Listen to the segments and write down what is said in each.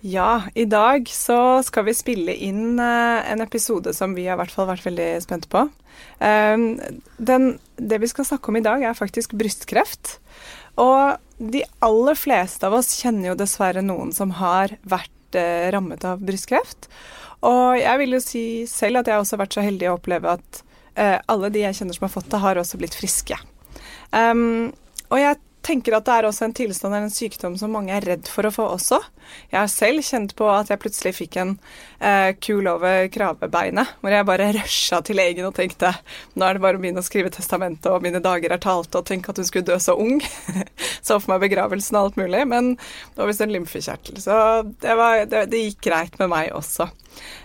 Ja, i dag så skal vi spille inn uh, en episode som vi har i hvert fall vært veldig spente på. Um, den, det vi skal snakke om i dag, er faktisk brystkreft. Og de aller fleste av oss kjenner jo dessverre noen som har vært uh, rammet av brystkreft. Og jeg vil jo si selv at jeg også har vært så heldig å oppleve at uh, alle de jeg kjenner som har fått det, har også blitt friske. Um, og jeg tenker at det er også en tilstand eller en sykdom som mange er redd for å få også. Jeg har selv kjent på at jeg plutselig fikk en eh, kul over kravebeinet, hvor jeg bare rusha til legen og tenkte nå er det bare å begynne å skrive testamentet, og mine dager er talte, og tenk at hun skulle dø så ung. så for meg begravelsen og alt mulig, men det var visst en lymfekjertel. Så det, var, det, det, gikk greit med meg også.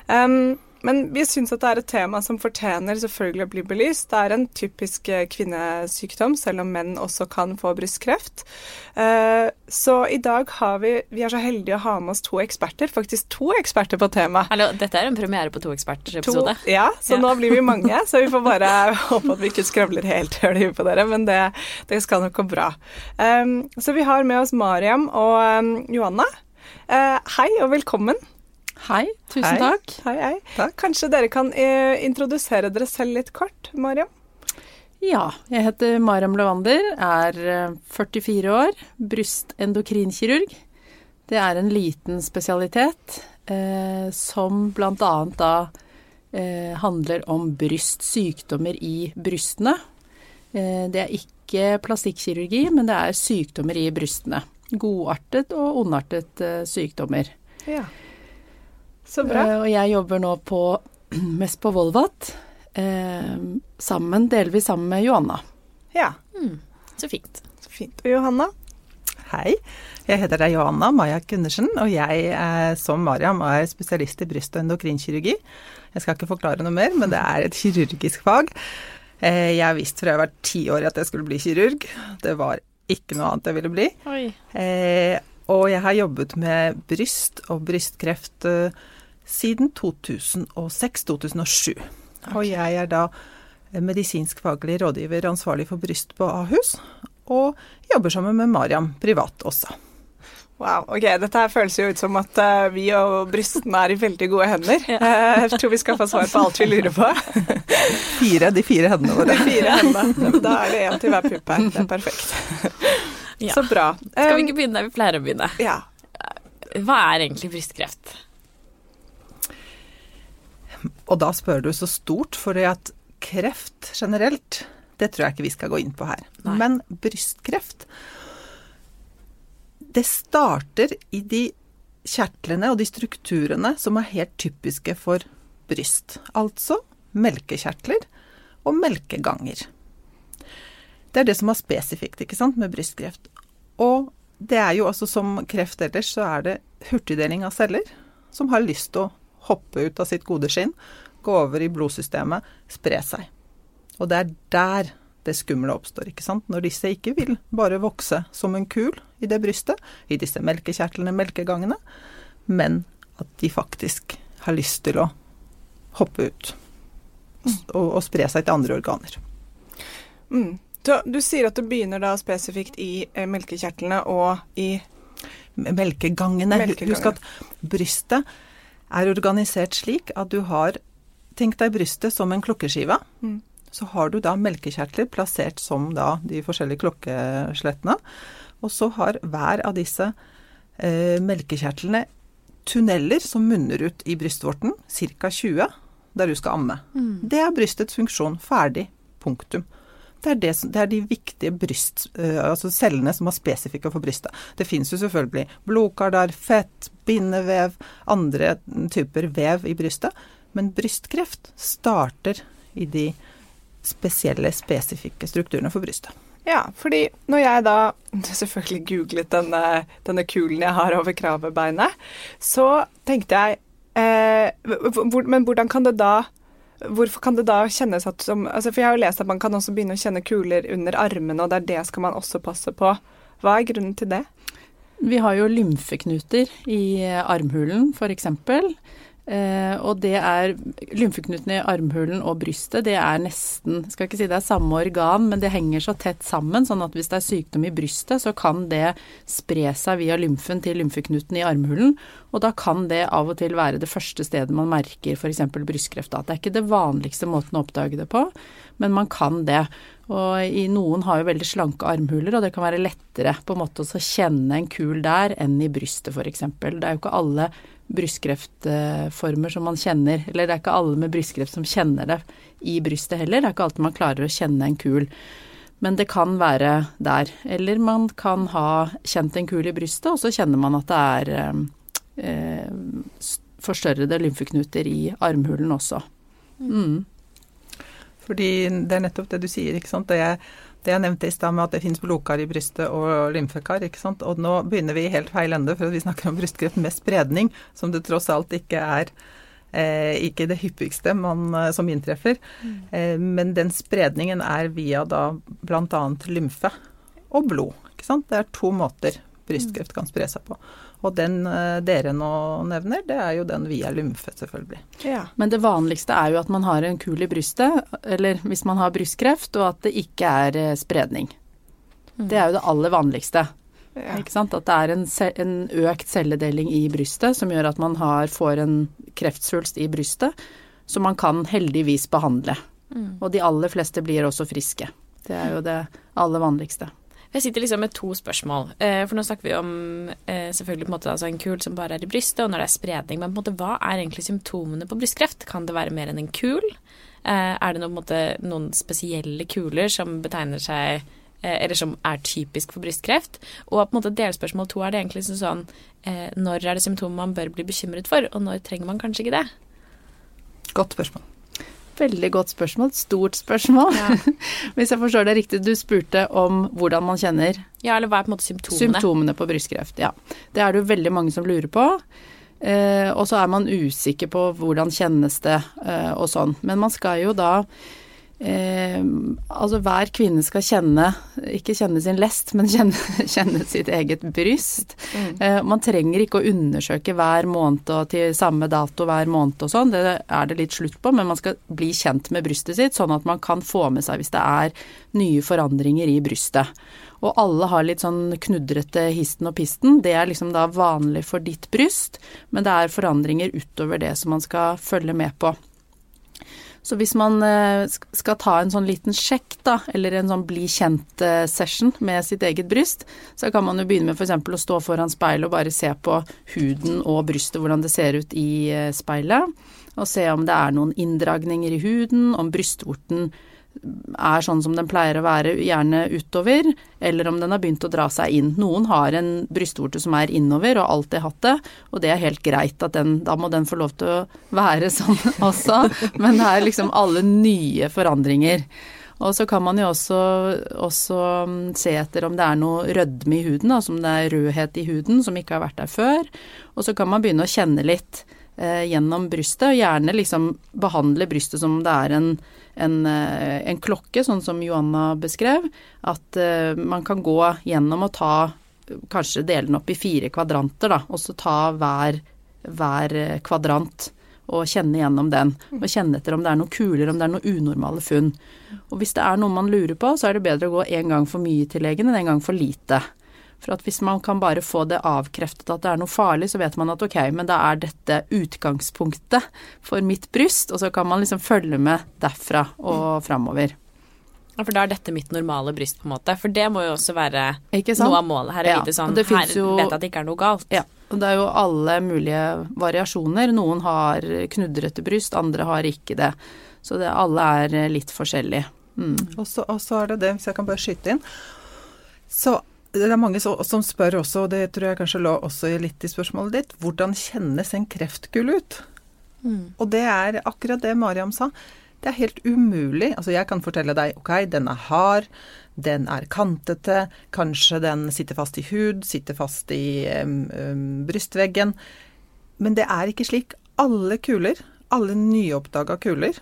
Um, men vi syns at det er et tema som fortjener selvfølgelig å bli belyst. Det er en typisk eh, kvinnesykdom, selv om menn også kan få brystkreft. Eh, så i dag har vi Vi er så heldige å ha med oss to eksperter, faktisk to eksperter på temaet. Hallo, dette er en premiere på to eksperter-episode. Ja, så ja. nå blir vi mange. Så vi får bare håpe at vi ikke skravler helt høl i huet på dere, men det, det, skal nok gå bra. Um, så vi har med oss Mariam og um, Johanna. Uh, hei og velkommen. Hei, tusen hei. takk. Hei, hei. Takk. Kanskje dere kan eh, introdusere dere selv litt kort, Mariam? Ja, jeg heter Mariam Levander, er 44 eh, år, brystendokrinkirurg. Det er en liten spesialitet eh, som bl.a. da eh, handler om brystsykdommer i brystene. Eh, det er ikke plastikkirurgi, men det er sykdommer i brystene. Godartet og ondartet eh, sykdommer. Ja. Så bra. Uh, og jeg jobber nå på, mest på Volvat, uh, sammen, delvis sammen med Johanna. Ja. Mm, så fint. Så fint. Og Johanna? Hei. Jeg heter deg Johanna Maja Gundersen, og jeg er som Mariam er spesialist i bryst- og endokrinkirurgi. Jeg skal ikke forklare noe mer, men det er et kirurgisk fag. Eh, jeg har visst fra jeg var ti år at jeg skulle bli kirurg. Det var ikke noe annet jeg ville bli. Oi. Og jeg har jobbet med bryst og brystkreft siden 2006-2007. Okay. Og jeg er da medisinsk faglig rådgiver ansvarlig for bryst på Ahus, og jobber sammen med Mariam privat også. Wow, ok, Dette her føles jo ut som at uh, vi og brystene er i veldig gode hender. Ja. Uh, jeg tror vi skal få svar på alt vi lurer på. fire, De fire hendene våre. De fire hendene. Da er det én til hver pupp her. Det er perfekt. Ja. Så bra. Um, skal vi ikke begynne der vi pleier å begynne? Ja. Hva er egentlig brystkreft? Og da spør du så stort, for at kreft generelt, det tror jeg ikke vi skal gå inn på her. Nei. Men brystkreft Det starter i de kjertlene og de strukturene som er helt typiske for bryst. Altså melkekjertler og melkeganger. Det er det som er spesifikt ikke sant, med brystkreft. Og det er jo altså som kreft ellers, så er det hurtigdeling av celler som har lyst til å hoppe ut av sitt gode skinn, gå over i blodsystemet, spre seg. Og det er der det skumle oppstår, ikke sant. Når disse ikke vil bare vokse som en kul i det brystet, i disse melkekjertlene, melkegangene, men at de faktisk har lyst til å hoppe ut og, og spre seg til andre organer. Mm. Du, du, sier at det begynner da spesifikt i eh, melkekjertlene og i Melkegangene. Melkegangene. Husk at brystet er organisert slik at du har Tenk deg brystet som en klokkeskive. Mm. Så har du da melkekjertler plassert som da de forskjellige klokkeslettene. Og så har hver av disse eh, melkekjertlene tunneler som munner ut i brystvorten, ca. 20, der du skal amme. Mm. Det er brystets funksjon. Ferdig. Punktum. Det er, det, det er, de viktige bryst, uh, altså cellene som er spesifikke for brystet. Det fins jo selvfølgelig blodkar fett, bindevev, andre typer vev i brystet. Men brystkreft starter i de spesielle, spesifikke strukturene for brystet. Ja, fordi når jeg da selvfølgelig googlet denne, denne kulen jeg har over kravebeinet, så tenkte jeg eh, hvor, Men hvordan kan det da hvorfor kan det da kjennes at som altså For jeg har jo lest at man kan også begynne å kjenne kuler under armene, og det er det skal man også passe på. Hva er grunnen til det? Vi har jo lymfeknuter i armhulen, f.eks. Eh, og det er Lymfeknutene i armhulen og brystet, det er nesten Skal ikke si det er samme organ, men det henger så tett sammen, sånn at hvis det er sykdom i brystet, så kan det spre seg via lymfen til lymfeknuten i armhulen. Og da kan det av og til være det første stedet man merker f.eks. brystkreft. Det er ikke det vanligste måten å oppdage det på, men man kan det. Og i noen har jo veldig slanke armhuler, og det kan være lettere på en måte å kjenne en kul der enn i brystet f.eks. Det er jo ikke alle brystkreftformer som man kjenner. Eller det er ikke alle med brystkreft som kjenner det i brystet heller. Det er ikke alltid man klarer å kjenne en kul. Men det kan være der. Eller man kan ha kjent en kul i brystet, og så kjenner man at det er eh, forstørrede lymfeknuter i armhulen også. Mm. Fordi det er nettopp det du sier, ikke sant. Det er det jeg nevnte i stad med at det finnes blodkar i brystet og lymfekar. ikke sant? Og nå begynner vi i helt feil ende, for vi snakker om brystkreft med spredning, som det tross alt ikke er. Eh, ikke det hyppigste man, eh, som inntreffer. Mm. Eh, men den spredningen er via da bl.a. lymfe og blod. ikke sant? Det er to måter brystkreft kan spre seg på. Og den eh, dere nå nevner, det er jo den via lymfe, selvfølgelig. Ja. Men det vanligste er jo at man har en kul i brystet, eller hvis man har brystkreft, og at det ikke er eh, spredning. Mm. Det er jo det aller vanligste. Ja. Ikke sant? At det er en, en, økt celledeling i brystet som gjør at man har, får en kreftsvulst i brystet, som man kan heldigvis behandle. Mm. Og de aller fleste blir også friske. Det er jo det aller vanligste. Jeg sitter liksom med to spørsmål. Eh, for nå snakker vi om eh, selvfølgelig på en måte altså en kul som bare er i brystet, og når det er spredning. Men på en måte, hva er egentlig symptomene på brystkreft? Kan det være mer enn en kul? Eh, er det noen, måte, noen spesielle kuler som betegner seg eller som er typisk for brystkreft. Og på en måte delspørsmål to er det egentlig sånn Når er det symptomer man bør bli bekymret for, og når trenger man kanskje ikke det? Godt spørsmål. Veldig godt spørsmål. Stort spørsmål. Ja. Hvis jeg forstår det riktig, du spurte om hvordan man kjenner Ja, eller hva er på en måte symptomene? Symptomene på brystkreft, ja. Det er det jo veldig mange som lurer på. Eh, og så er man usikker på hvordan kjennes det eh, og sånn. Men man skal jo da Eh, altså hver kvinne skal kjenne, ikke kjenne sin lest, men kjenne, kjenne sitt eget bryst. Mm. Eh, man trenger ikke å undersøke hver måned og til samme dato hver måned og sånn, det er det litt slutt på, men man skal bli kjent med brystet sitt, sånn at man kan få med seg hvis det er nye forandringer i brystet. Og alle har litt sånn knudrete histen og pisten, det er liksom da vanlig for ditt bryst, men det er forandringer utover det som man skal følge med på. Så hvis man eh, skal ta en sånn liten sjekk, da, eller en sånn bli kjent-session med sitt eget bryst, så kan man jo begynne med f.eks. å stå foran speilet og bare se på huden og brystet, hvordan det ser ut i eh, speilet. Og se om det er noen inndragninger i huden, om brystvorten er sånn som den pleier å være, gjerne utover, eller om den har begynt å dra seg inn. Noen har en brystvorte som er innover og alltid hatt det, og det er helt greit at den Da må den få lov til å være sånn også, men det er liksom alle nye forandringer. Og så kan man jo også, også mm, se etter om det er noe rødme i huden, altså om det er rødhet i huden som ikke har vært der før. Og så kan man begynne å kjenne litt gjennom brystet, og gjerne liksom behandle brystet som om det er en en, eh, en, klokke, sånn som Johanna beskrev. At uh, man kan gå gjennom og ta Kanskje dele den opp i fire kvadranter, da. Og så ta hver, hver kvadrant og kjenne gjennom den. Og kjenne etter om det er noe kuler, om det er noe unormale funn. Og hvis det er noe man lurer på, så er det bedre å gå en gang for mye til legen enn en gang for lite. For at hvis man kan bare få det avkreftet at det er noe farlig, så vet man at ok, men da er dette utgangspunktet for mitt bryst, og så kan man liksom følge med derfra og framover. Ja, For da er dette mitt normale bryst, på en måte. For det må jo også være noe av målet her. Ja, sånn, her jo, vet jeg at det ikke er noe galt. Ja, og det er jo alle mulige variasjoner. Noen har knudrete bryst, andre har ikke det. Så det, alle er litt forskjellige. Mm. Og så er det det, hvis jeg kan bare skyte inn. Så det er mange som spør også, og det tror jeg kanskje lå også litt i spørsmålet ditt, hvordan kjennes en kreftkul ut? Mm. Og det er akkurat det Mariam sa. Det er helt umulig. Altså jeg kan fortelle deg ok, den er hard, den er kantete, kanskje den sitter fast i hud, sitter fast i um, um, brystveggen. Men det er ikke slik. Alle kuler, alle nyoppdaga kuler,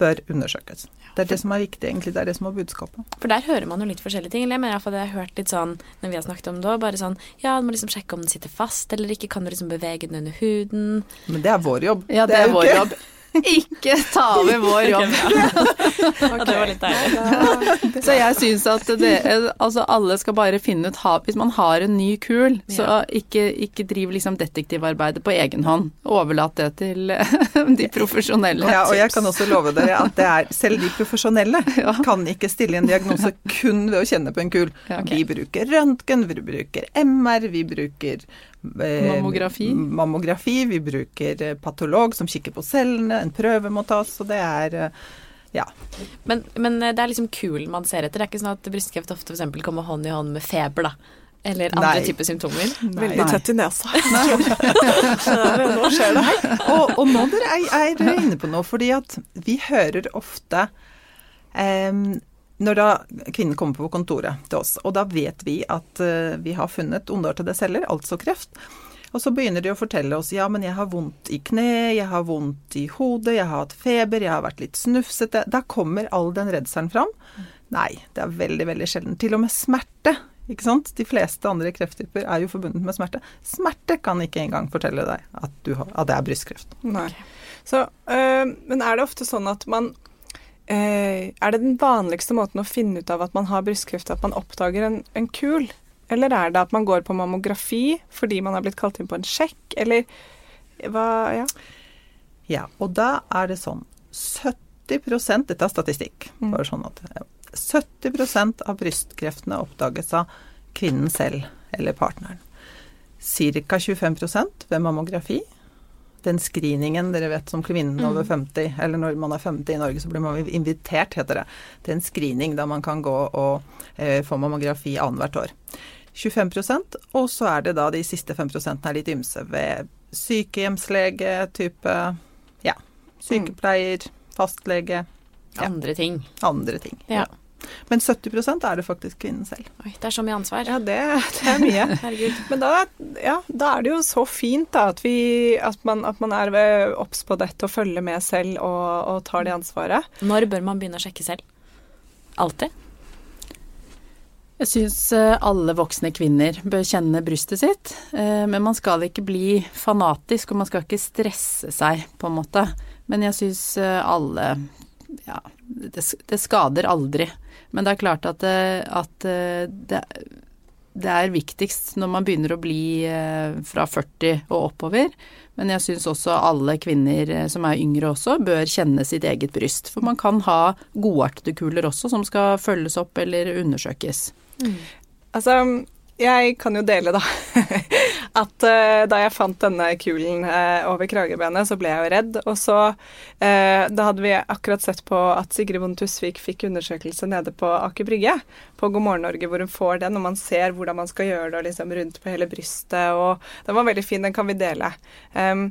bør undersøkes. Det er det som er viktig, egentlig. Det er det som er budskapet. For der hører man jo litt forskjellige ting. Eller jeg mener iallfall det jeg har hørt litt sånn når vi har snakket om det òg, bare sånn Ja, du må liksom sjekke om den sitter fast eller ikke. Kan du liksom bevege den under huden? Men det er vår jobb. Ja, det, det er, er vår jobb. Ikke ta over vår jobb. okay. det var litt deilig. så jeg syns at det, altså alle skal bare finne ut Hvis man har en ny kul, så ikke, ikke driv liksom detektivarbeidet på egen hånd. Overlat det til de profesjonelle. Ja, og jeg kan også love dere at det er selv de profesjonelle kan ikke stille en diagnose kun ved å kjenne på en kul. Vi bruker røntgen, vi bruker MR, vi bruker mammografi. mammografi. Vi bruker eh, patolog som kikker på cellene, en prøve må tas, og det er eh, ja. Men, men, det er liksom kul man ser etter. Det er ikke sånn at brystkreft ofte f.eks. kommer hånd i hånd med feber, da. Eller andre typer symptomer. Nei. Veldig tett i nesa. nå skjer det. Og, og nå dere er, er inne på noe, fordi at vi hører ofte um, når da kvinnen kommer på kontoret til oss, og da vet vi at uh, vi har funnet ondartede celler, altså kreft. Og så begynner de å fortelle oss ja, men jeg har vondt i kne, jeg har vondt i hodet, jeg har hatt feber, jeg har vært litt snufsete. Da kommer all den redselen fram. Nei, det er veldig, veldig sjelden. Til og med smerte. Ikke sant? De fleste andre krefttyper er jo forbundet med smerte. Smerte kan ikke engang fortelle deg at, har, at det er brystkreft. Nei. Så, øh, men er det ofte sånn at man Eh, er det den vanligste måten å finne ut av at man har brystkreft, at man oppdager en, en, kul? Eller er det at man går på mammografi fordi man har blitt kalt inn på en sjekk, eller hva Ja. Ja, og da er det sånn 70 Dette er statistikk. Mm. bare sånn at 70% av brystkreftene oppdages av kvinnen selv eller partneren. Ca. 25% ved mammografi den screeningen dere vet som kvinnen over 50, mm. eller når man er 50 i Norge, så blir man invitert, heter det, til en screening der man kan gå og eh, få mammografi annethvert år. 25% og så er det da de siste 5 er litt ymse ved sykehjemslege, type ja, sykepleier, fastlege. Ja. Andre ting. Andre ting. Ja. ja. Men 70% er det faktisk kvinnen selv. Oi, det er så mye ansvar. Ja, det, det er mye. Men da, ja, da, er det jo så fint da, at, vi, at, man, at man er obs på dette og følger med selv og, og tar det ansvaret. Når bør man begynne å sjekke selv? Alltid? Jeg syns eh, alle voksne kvinner bør kjenne brystet sitt, eh, men man skal ikke bli fanatisk, og man skal ikke stresse seg, på en måte. Men jeg syns eh, alle ja, det, det, skader aldri. Men det er klart at, eh, at eh, det, det, er viktigst når man begynner å bli eh, fra 40 og oppover. Men jeg syns også alle kvinner som er yngre også, bør kjenne sitt eget bryst. For man kan ha godartede kuler også som skal følges opp eller undersøkes. Mm. Altså, jeg kan jo dele, da, at uh, da jeg fant denne kulen uh, over kragebenet, så ble jeg jo redd. Og så uh, Da hadde vi akkurat sett på at Sigrid Bonde Tusvik fikk undersøkelse nede på Aker Brygge, på God morgen Norge, hvor hun får den, og man ser hvordan man skal gjøre det og liksom, rundt på hele brystet, og den var veldig fin, den kan vi dele. Um,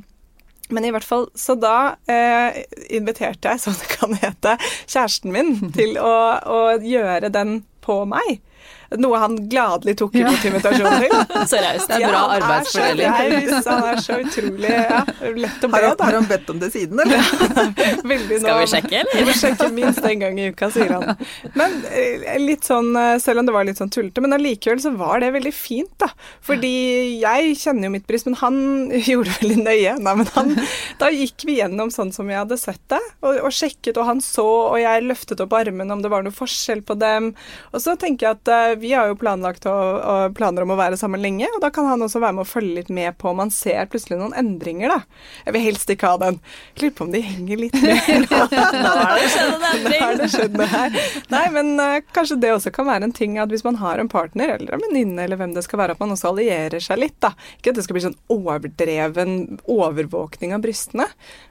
men i hvert fall, så da eh, inviterte jeg, som det kan hete, kjæresten min til å, å gjøre den på meg. Noe han gladelig tok imot invitasjonen til. Så raust. Det er bra ja, arbeidsfordeling. Han er så utrolig ja, lett å be. Har, har han bedt om det siden, eller? Veldig Skal vi sjekke, eller? Vi må sjekke minst en gang i uka, sier han. Men eh, litt sånn, eh, selv om det var litt sånn tullete, men allikevel så var det veldig fint, da. Fordi jeg kjenner jo mitt bryst, men han gjorde det veldig nøye. Nei, men han, da gikk vi gjennom sånn som jeg hadde sett det, og, og sjekket, og han så, og jeg løftet opp armene om det var noe forskjell på dem. Og så tenker jeg at uh, vi har jo planlagt og, og planer om å være sammen lenge, og da kan han også være med å følge litt med på om han ser plutselig noen endringer, da. Jeg vil helst ikke ha den. Lurer på om de henger litt mer nå. har det skjedd en endring. Nå har det skjedd noe her. Nei, men uh, kanskje det også kan være en ting at hvis man har en partner eller en venninne eller hvem det skal være, at man også allierer seg litt, da. Ikke at det skal bli sånn overdreven overvåkning av brystene,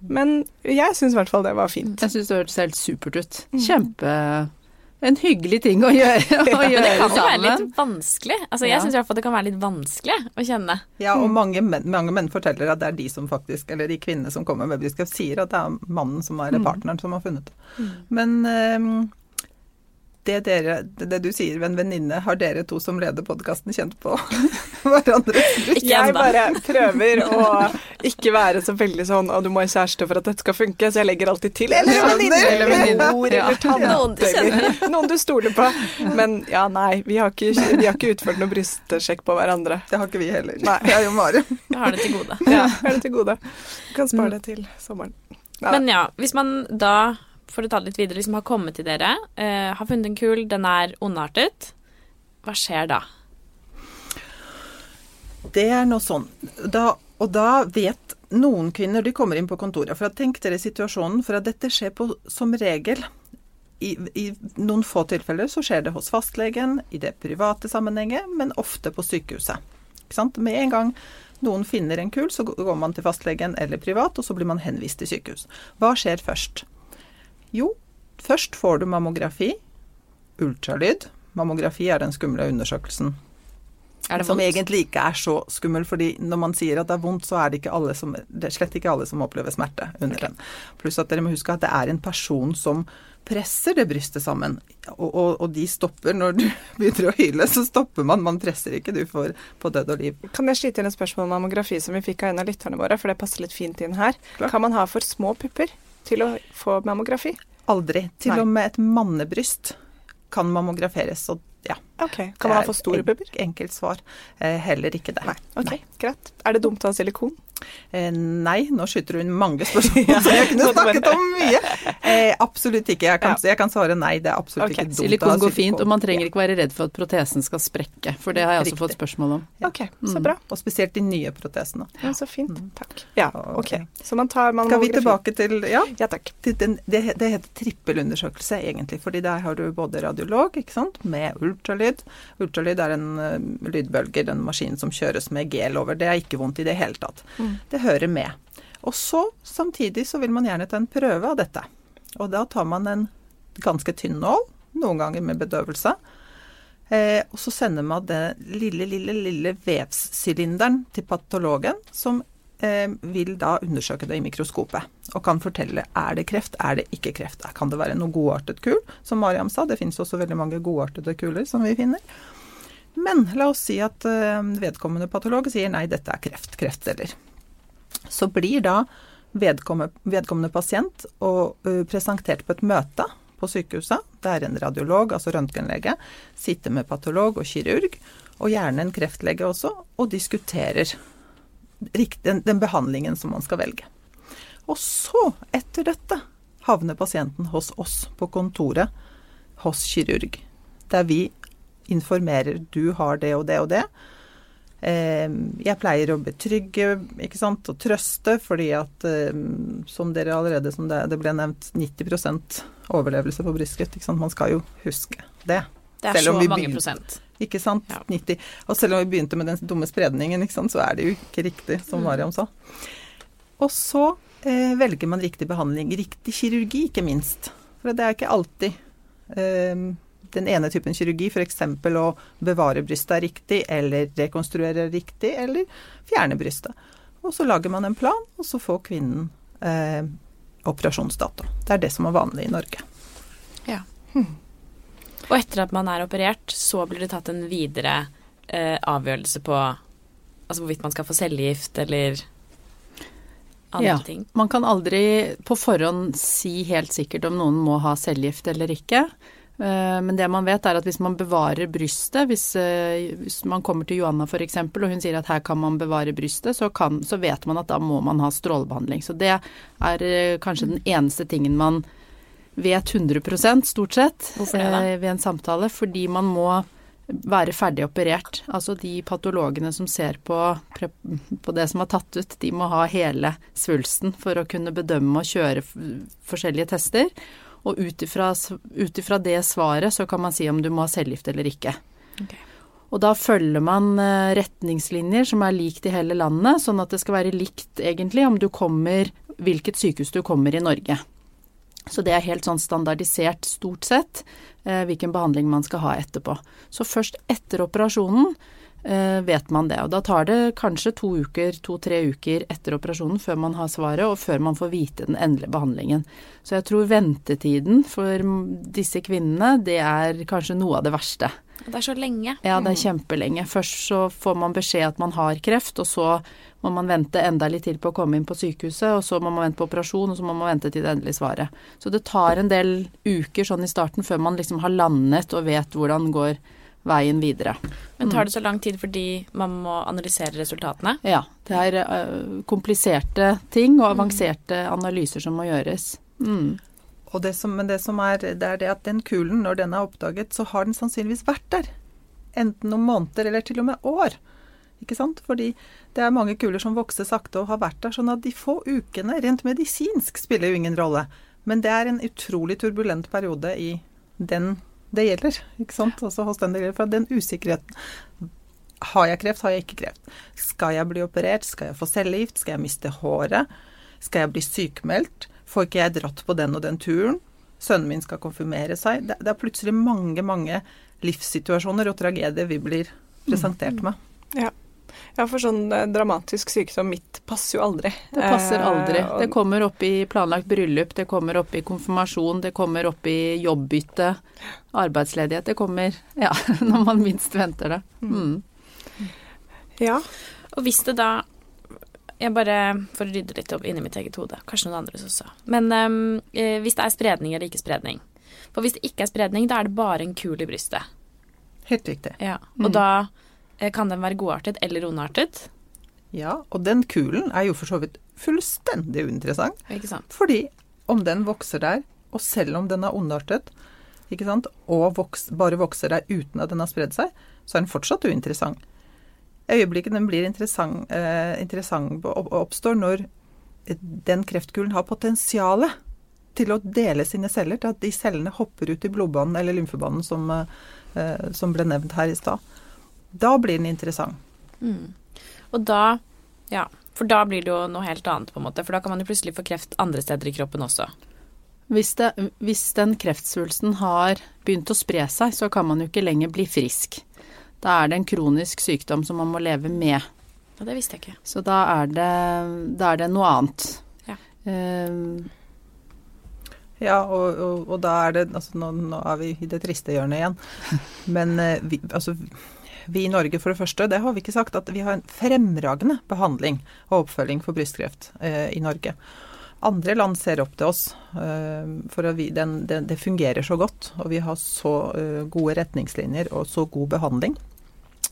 men jeg syns i hvert fall det var fint. Jeg syns det hørtes helt supert ut. Mm. Kjempe en hyggelig ting å gjøre. Å gjøre det kan jo være litt vanskelig. Altså, jeg ja. syns i hvert fall det kan være litt vanskelig å kjenne. Ja, og mange menn, mange menn, forteller at det er de som faktisk, eller de kvinnene som kommer med budskap, sier at det er mannen som er mm. partneren som har funnet det. Mm. Men um, det, dere, det du sier ved en venninne, har dere to som leder podkasten kjent på hverandre? bryst? Jeg bare prøver å ikke være så veldig sånn og du må ha kjæreste for at dette skal funke, så jeg legger alltid til. Eller venninner. Eller mor eller tante. Noen du kjenner. Noen du stoler på. Men ja, nei, vi har ikke, vi har ikke utført noe brystsjekk på hverandre. Det har ikke vi heller. Nei. Jeg og Mari. Jeg har det til gode. Ja, jeg har det til gode. Du kan spare det til sommeren. Ja. Men ja, hvis man da, for å ta det litt videre, liksom har kommet til dere, uh, har funnet en kul, den er ondartet, hva skjer da? Det er noe sånn. Da, og da vet noen kvinner De kommer inn på kontoret. For tenk dere situasjonen, for at dette skjer på, som regel i, I noen få tilfeller så skjer det hos fastlegen, i det private sammenhenget, men ofte på sykehuset. Med en gang noen finner en kul, så går man til fastlegen eller privat, og så blir man henvist til sykehus. Hva skjer først? Jo, først får du mammografi, ultralyd. Mammografi er den skumle undersøkelsen Er det som egentlig ikke er så skummel, fordi når man sier at det er vondt, så er det, ikke alle som, det er slett ikke alle som opplever smerte under den. Pluss at dere må huske at det er en person som presser det brystet sammen, og, og, og de stopper når du begynner å hyle, så stopper man. Man presser ikke, du får på død og liv. Kan jeg skyte inn et spørsmål om mammografi som vi fikk av en av lytterne våre, for det passer litt fint inn her. Klar. Kan man ha for små pupper til å få mammografi? Aldri. Til Nei. og med et mannebryst kan mammograferes, og ja. Ok. Kan man ha for store er pupper? Enkelt svar. Eh, heller ikke det. Nei. Ok, greit. Er det dumt å ha silikon? Eh, nei, nå skyter hun mange spørsmål, så jeg kunne snakket om mye. Eh, absolutt ikke. Jeg kan, jeg kan svare nei, det er absolutt okay. ikke dumt Silikon går fint, og man trenger ikke være redd for at protesen skal sprekke. For det har jeg også fått spørsmål om. Ja. Ok, så bra. Og spesielt de nye protesene. Ja, så fint. Takk. Ja, ok. Så man tar Skal vi tilbake til Ja, Ja, takk. til den, det, det heter trippelundersøkelse egentlig, fordi der har du både radiolog ikke sant, med ultralyd. Ultralyd er en uh, lydbølger, en maskin som kjøres med gel over. Det er ikke vondt i det hele tatt. Det hører med. Og så samtidig så vil man gjerne ta en prøve av dette. Og da tar man en ganske tynn nål, noen ganger med bedøvelse. Eh, og så sender man den lille, lille, lille vevssylinderen til patologen, som eh, vil da undersøke det i mikroskopet. Og kan fortelle er det kreft, er det ikke kreft. Kan det være noe godartet kul, som Mariam sa. Det finnes også veldig mange godartede kuler som vi finner. Men la oss si at eh, vedkommende patolog sier nei, dette er kreft, kreftceller. Så blir da vedkommende, vedkommende pasient og, uh, presentert på et møte på sykehuset. Det er en radiolog, altså røntgenlege, sitter med patolog og kirurg, og gjerne en kreftlege også, og diskuterer den, den behandlingen som man skal velge. Og så, etter dette, havner pasienten hos oss på kontoret, hos kirurg, der vi informerer du har det og det og det. Eh, Jeg pleier å betrygge ikke sant, og trøste, fordi at eh, som dere allerede som det, det ble nevnt, 90 overlevelse på brystkreft. Ikke sant? Man skal jo huske det. Det er så vi mange prosent. Ikke sant? Ja. 90. Og selv om vi begynte med den dumme spredningen, ikke sant, så er det jo ikke riktig, som Mm. Mariam sa. Og så velger man riktig behandling. Riktig kirurgi, ikke minst. For det er ikke alltid eh, den ene typen kirurgi, f.eks. å bevare brystet riktig, eller rekonstruere riktig, eller fjerne brystet. Og så lager man en plan, og så får kvinnen eh, operasjonsdato. Det er det som er vanlig i Norge. Og etter at man er operert, så blir det tatt en videre eh, avgjørelse på altså hvorvidt man skal få cellegift eller andre Ja. ting. Man kan aldri på forhånd si helt sikkert om noen må ha cellegift eller ikke. Eh, Men det man vet er at hvis man bevarer brystet, hvis, eh, hvis man kommer til Johanna f.eks. og hun sier at her kan man bevare brystet, så, kan, så vet man at da må man ha strålebehandling. Så det er eh, kanskje den eneste tingen man vet 100% stort sett ved en samtale. Fordi man må være ferdig operert. Altså de patologene som ser på, på det som er tatt ut, de må ha hele svulsten for å kunne bedømme og kjøre forskjellige tester. Og ut ifra det svaret så kan man si om du må ha cellegift eller ikke. Okay. Og da følger man eh, retningslinjer som er likt i hele landet, sånn at det skal være likt egentlig om du kommer, hvilket sykehus du kommer i Norge. Så det er helt sånn standardisert stort sett eh, hvilken behandling man skal ha etterpå. Så først etter operasjonen eh, vet man det. Og da tar det kanskje to uker, to-tre uker etter operasjonen før man har svaret, og før man får vite den endelige behandlingen. Så jeg tror ventetiden for disse kvinnene, det er kanskje noe av det verste. Det er så lenge. Ja, det er kjempelenge. Først så får man beskjed at man har kreft, og så må man vente enda litt til på å komme inn på sykehuset, og så må man vente på operasjon, og så må man vente til det endelige svaret. Så det tar en del uker sånn i starten før man liksom har landet og vet hvordan går veien videre. Men tar det så lang tid fordi man må analysere resultatene? Ja. Det er uh, kompliserte ting og avanserte analyser som må gjøres. Mm. Det som, men det som er, det er det at den kulen, når den er oppdaget, så har den sannsynligvis vært der. Enten noen måneder eller til og med år. Ikke sant? Fordi det er mange kuler som vokser sakte og har vært der. Sånn at de få ukene, rent medisinsk, spiller jo ingen rolle. Men det er en utrolig turbulent periode i den det gjelder. ikke sant? Også hos den det gjelder. For den usikkerheten Har jeg kreft, har jeg ikke kreft? Skal jeg bli operert? Skal jeg få cellegift? Skal jeg miste håret? Skal jeg bli sykemeldt? Får ikke jeg dratt på den og den turen? Sønnen min skal konfirmere seg. Det, det er plutselig mange, mange livssituasjoner og tragedier vi blir presentert med. Ja. Ja, for sånn eh, dramatisk sykdom mitt passer jo aldri. Det passer aldri. Eh, det kommer opp i planlagt bryllup, det kommer opp i konfirmasjon, det kommer opp i jobbbytte, arbeidsledighet. Det kommer ja, når man minst venter det. Mm. mm. Ja. Og hvis det da jeg bare For å rydde litt opp inni mitt eget hode. Kanskje noen andres også. Men um, hvis det er spredning eller ikke spredning. For hvis det ikke er spredning, da er det bare en kul i brystet. Helt riktig. Ja, Og mm. da Eh, kan den være godartet eller ondartet? Ja, og den kulen er jo for så vidt fullstendig uinteressant. Ikke sant? Fordi om den vokser der, og selv om den er ondartet, ikke sant, og vokser, bare vokser der uten at den har spredd seg, så er den fortsatt uinteressant. Øyeblikket den blir interessant, eh, interessant oppstår når den kreftkulen har potensialet til å dele sine celler, til at de cellene hopper ut i blodbanen eller lymfebanen som, eh, som ble nevnt her i stad. Da blir den interessant. Mm. Og da Ja, for da blir det jo noe helt annet, på en måte. For da kan man jo plutselig få kreft andre steder i kroppen også. Hvis, det, hvis den kreftsvulsten har begynt å spre seg, så kan man jo ikke lenger bli frisk. Da er det en kronisk sykdom som man må leve med. Ja, det visste jeg ikke. Så da er det, da er det noe annet. Ja. Um, ja, og, og, og, da er det Altså, nå, nå, er vi i det triste hjørnet igjen. Men uh, vi, altså vi i Norge, for det første, det har vi ikke sagt, at vi har en fremragende behandling og oppfølging for brystkreft eh, i Norge. Andre land ser opp til oss, eh, for vi, den, det, det, fungerer så godt. Og vi har så eh, gode retningslinjer og så god behandling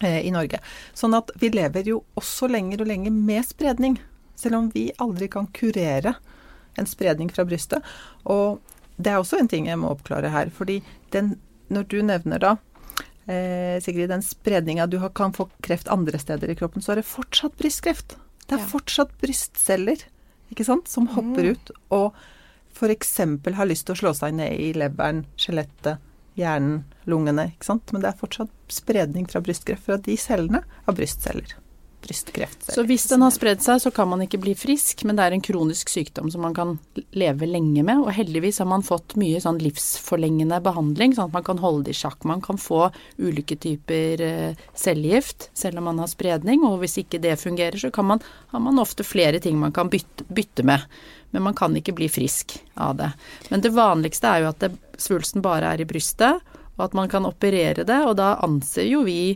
eh, i Norge. Sånn at vi lever jo også lenger og lenger med spredning. Selv om vi aldri kan kurere en spredning fra brystet. Og det er også en ting jeg må oppklare her. fordi den, når du nevner da eh, Sigrid, den spredninga du kan få kreft andre steder i kroppen, så er det fortsatt brystkreft. Det er ja. fortsatt brystceller ikke sant, som hopper mm. ut og f.eks. har lyst til å slå seg ned i leveren, skjelettet, hjernen, lungene. ikke sant? Men det er fortsatt spredning fra brystkreft fra de cellene av brystceller brystkreft. Så hvis den har spredd seg, så kan man ikke bli frisk, men det er en kronisk sykdom som man kan leve lenge med. Og heldigvis har man fått mye sånn livsforlengende behandling, sånn at man kan holde det i sjakk. Man kan få ulike typer eh, cellegift selv om man har spredning, og hvis ikke det fungerer, så man, har man ofte flere ting man kan bytte, bytte, med. Men man kan ikke bli frisk av det. Men det vanligste er jo at det, svulsten bare er i brystet, og at man kan operere det, og da anser jo vi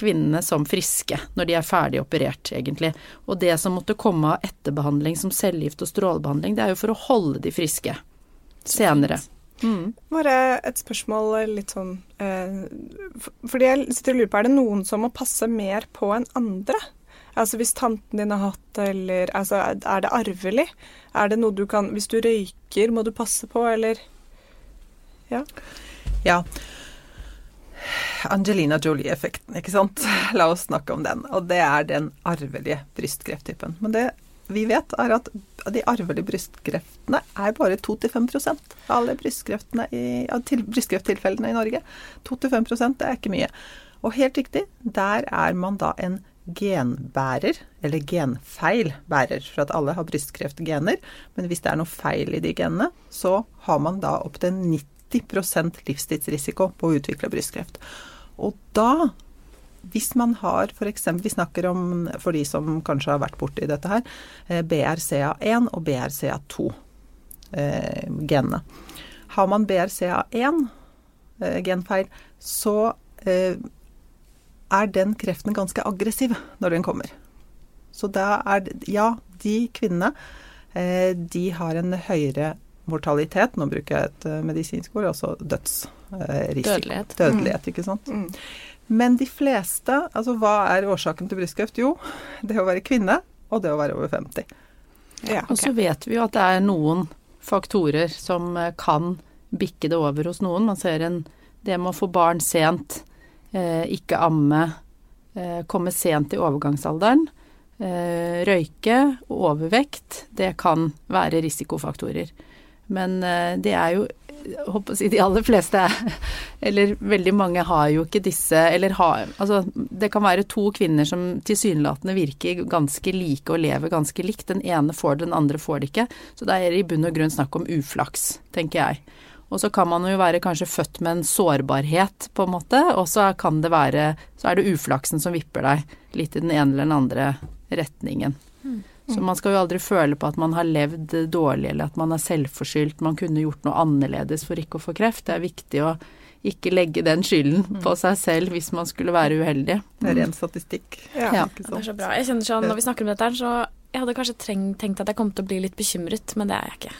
kvinnene som friske når de er ferdig operert, egentlig. Og det som måtte komme av etterbehandling som cellegift og strålebehandling, det er jo for å holde de friske senere. Mm. Bare et spørsmål litt sånn eh, Fordi jeg sitter og lurer på, er det noen som må passe mer på enn andre? Altså hvis tanten din har hatt det, eller altså, er det arvelig? Er det noe du kan Hvis du røyker, må du passe på, eller Ja. Ja. Angelina Jolie-effekten, ikke sant. La oss snakke om den. Og det er den arvelige brystkrefttypen. Men det vi vet, er at de arvelige brystkreftene er bare 2-5% av alle brystkrefttilfellene i Norge. 2-5 det er ikke mye. Og helt riktig, der er man da en genbærer, eller genfeil bærer, for at alle har brystkreftgener. Men hvis det er noe feil i de genene, så har man da opptil 90 livstidsrisiko på å utvikle brystkreft. Og da hvis man har f.eks. Vi snakker om, for de som kanskje har vært borti dette her, eh, BRCA1 og BRCA2 eh. Har man BRCA1 eh, så eh, er den kreften ganske aggressiv når den kommer. Så da er Ja, de kvinnene, eh, de har en høyere mortalitet, nå bruker jeg et eh, medisinsk ord, altså dødsrisiko. Dødelighet. Dødelighet, ikke sant. Mm. Men de fleste, altså hva er årsaken til brystkreft? Jo, det å være kvinne og det å være over 50. Ja, Og så vet vi jo at det er noen faktorer som eh, kan bikke det over hos noen. Man ser en det med å få barn sent, eh, ikke amme, eh, komme sent i overgangsalderen, eh, røyke og overvekt, det kan være risikofaktorer. Men eh, det er jo håper å si de aller fleste eller veldig mange har jo ikke disse eller har Altså det kan være to kvinner som tilsynelatende virker ganske like og lever ganske likt. Den ene får det, den andre får det ikke. Så det er i bunn og grunn snakk om uflaks, tenker jeg. Og så kan man jo være kanskje født med en sårbarhet, på en måte, og så kan det være Så er det uflaksen som vipper deg litt i den ene eller den andre retningen. Så man skal jo aldri føle på at man har levd dårlig, eller at man er selvforskyldt. Man kunne gjort noe annerledes for ikke å få kreft. Det er viktig å ikke legge den skylden på seg selv hvis man skulle være uheldig. Det er ren statistikk. Ja. Ja. Ikke Det er så bra. Jeg kjenner sånn, Når vi snakker om dette, så jeg hadde kanskje tenkt at jeg kom til å bli litt bekymret, men det er jeg ikke.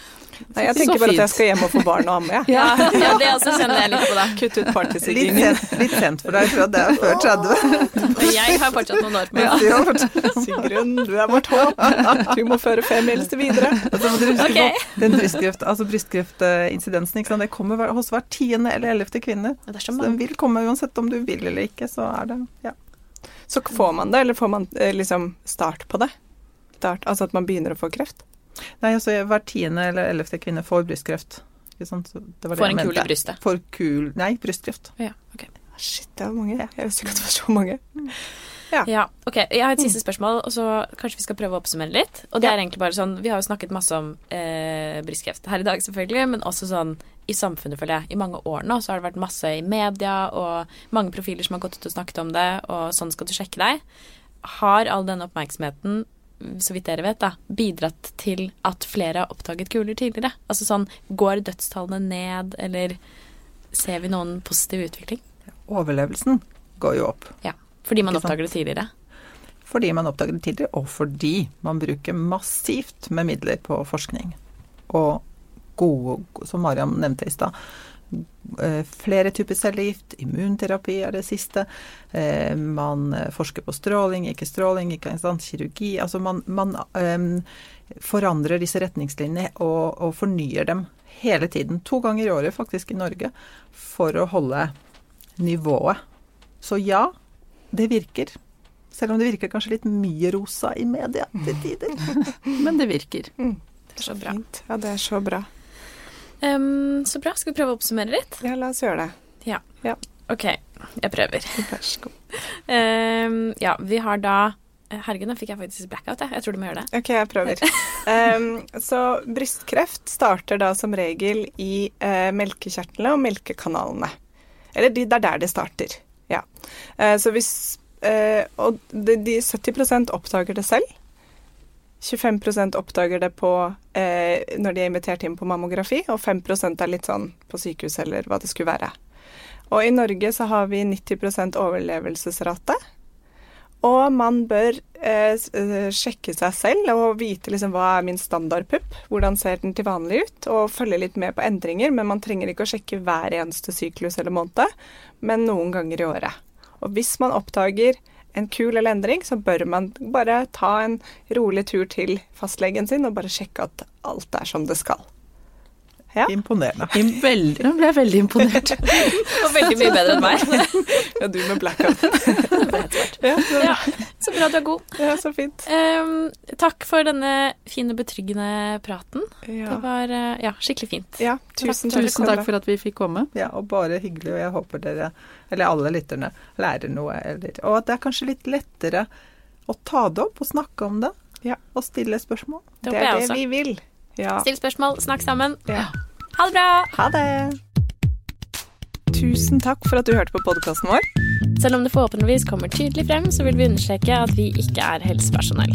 Nei, jeg tenker bare at jeg skal hjem og få barn og amme, jeg. Ja, ja det også kjenner jeg litt på, da. Kutt ut partysiggingen. sent, litt sent for deg, for det er før 30. Men jeg har fortsatt noen år på meg. Sigrun, du er vårt håp. Du må føre femmilste videre. Altså, må dere huske Ok. på den brystkreft, altså brystkreftincidensen, ikke sant? det kommer hos hver tiende eller ellevte kvinne. Det er så Så den vil komme uansett om du vil eller ikke, så er det ja. Så får man det, eller får man eh, liksom start på det? Start, altså at man begynner å få kreft? Nei, altså hver tiende eller ellevte kvinne får brystkreft. Ikke sant? Så det var det Får en kul i brystet. Får kul Nei, brystkreft. Ja, ok. Shit, det er mange. Jeg visste ikke at det var så mange. Ja, ok. Jeg har et siste spørsmål, og så kanskje vi skal prøve å oppsummere litt. Og det er egentlig bare sånn, Vi har jo snakket masse om eh, brystkreft her i dag, selvfølgelig, men også sånn i samfunnet, føler jeg. I mange år nå så har det vært masse i media, og mange profiler som har gått ut og snakket om det, og sånn skal du sjekke deg. Har all denne oppmerksomheten, så vidt dere vet, da, bidratt til at flere har oppdaget kuler tidligere? Altså sånn, går dødstallene ned, eller ser vi noen positiv utvikling? Overlevelsen går jo opp. Ja. Fordi man oppdager det tidligere? Fordi man oppdager det tidligere, og fordi man bruker massivt med midler på forskning. Og gode, som Mariam nevnte i stad, flere typer cellegift, immunterapi er det siste. eh, Man eh, forsker på stråling, ikke stråling, ikke sant, kirurgi. Altså man, man eh, forandrer disse retningslinjene og, og fornyer dem hele tiden. To ganger i året faktisk i Norge for å holde nivået. Så ja, det virker. Selv om det virker kanskje litt mye rosa i media til tider. Men det virker. Det er så bra. Ja, det er så bra. Ehm, så bra. Skal vi prøve å oppsummere litt? Ja, la oss gjøre det. Ok, jeg prøver. Vær så god. Um, ja, vi har da Herregud, nå fikk jeg faktisk blackout, jeg. Jeg tror du må gjøre det. Ok, jeg prøver. um, så brystkreft starter da som regel i uh, melkekjertlene og melkekanalene. Eller de, det er der det starter. Ja. Uh, så hvis uh, Og de, de 70 oppdager det selv. 25% oppdager det på, eh, når de er invitert inn på mammografi, og 5% er litt sånn på sykehus eller hva det skulle være. Og i Norge så har vi 90% overlevelsesrate. Og man bør eh, eh, sjekke seg selv og vite liksom hva er min standardpupp, hvordan ser den til vanlig ut, og følge litt med på endringer, men man trenger ikke å sjekke hver eneste syklus eller måned, men noen ganger i året. Og hvis man oppdager en kul eller endring, så bør man bare ta en rolig tur til fastlegen sin og bare sjekke at alt er som det skal. Ja. Imponerende. Im- Veldig, nå ble jeg veldig imponert. Og veldig mye bedre enn meg. Ja, du med blackout. ja, så, Ja, så bra du er god. ja, så fint. Um, takk for denne fine, betryggende praten. Det var eh, ja, skikkelig fint. ja tusen takk. Tusen takk for at vi fikk komme. Ja, og bare hyggelig, og jeg håper dere, eller alle lytterne, lærer noe. Eller, og at det er kanskje litt lettere å ta det opp og snakke om det. Ja. Og stille spørsmål. Det Det er det også. vi vil. Ja. Still spørsmål, snakk sammen. Ja. Ha det bra! Ha det! Tusen takk for at du hørte på podkasten vår. Selv om det forhåpentligvis kommer tydelig frem, så vil vi understreke at vi ikke er helsepersonell.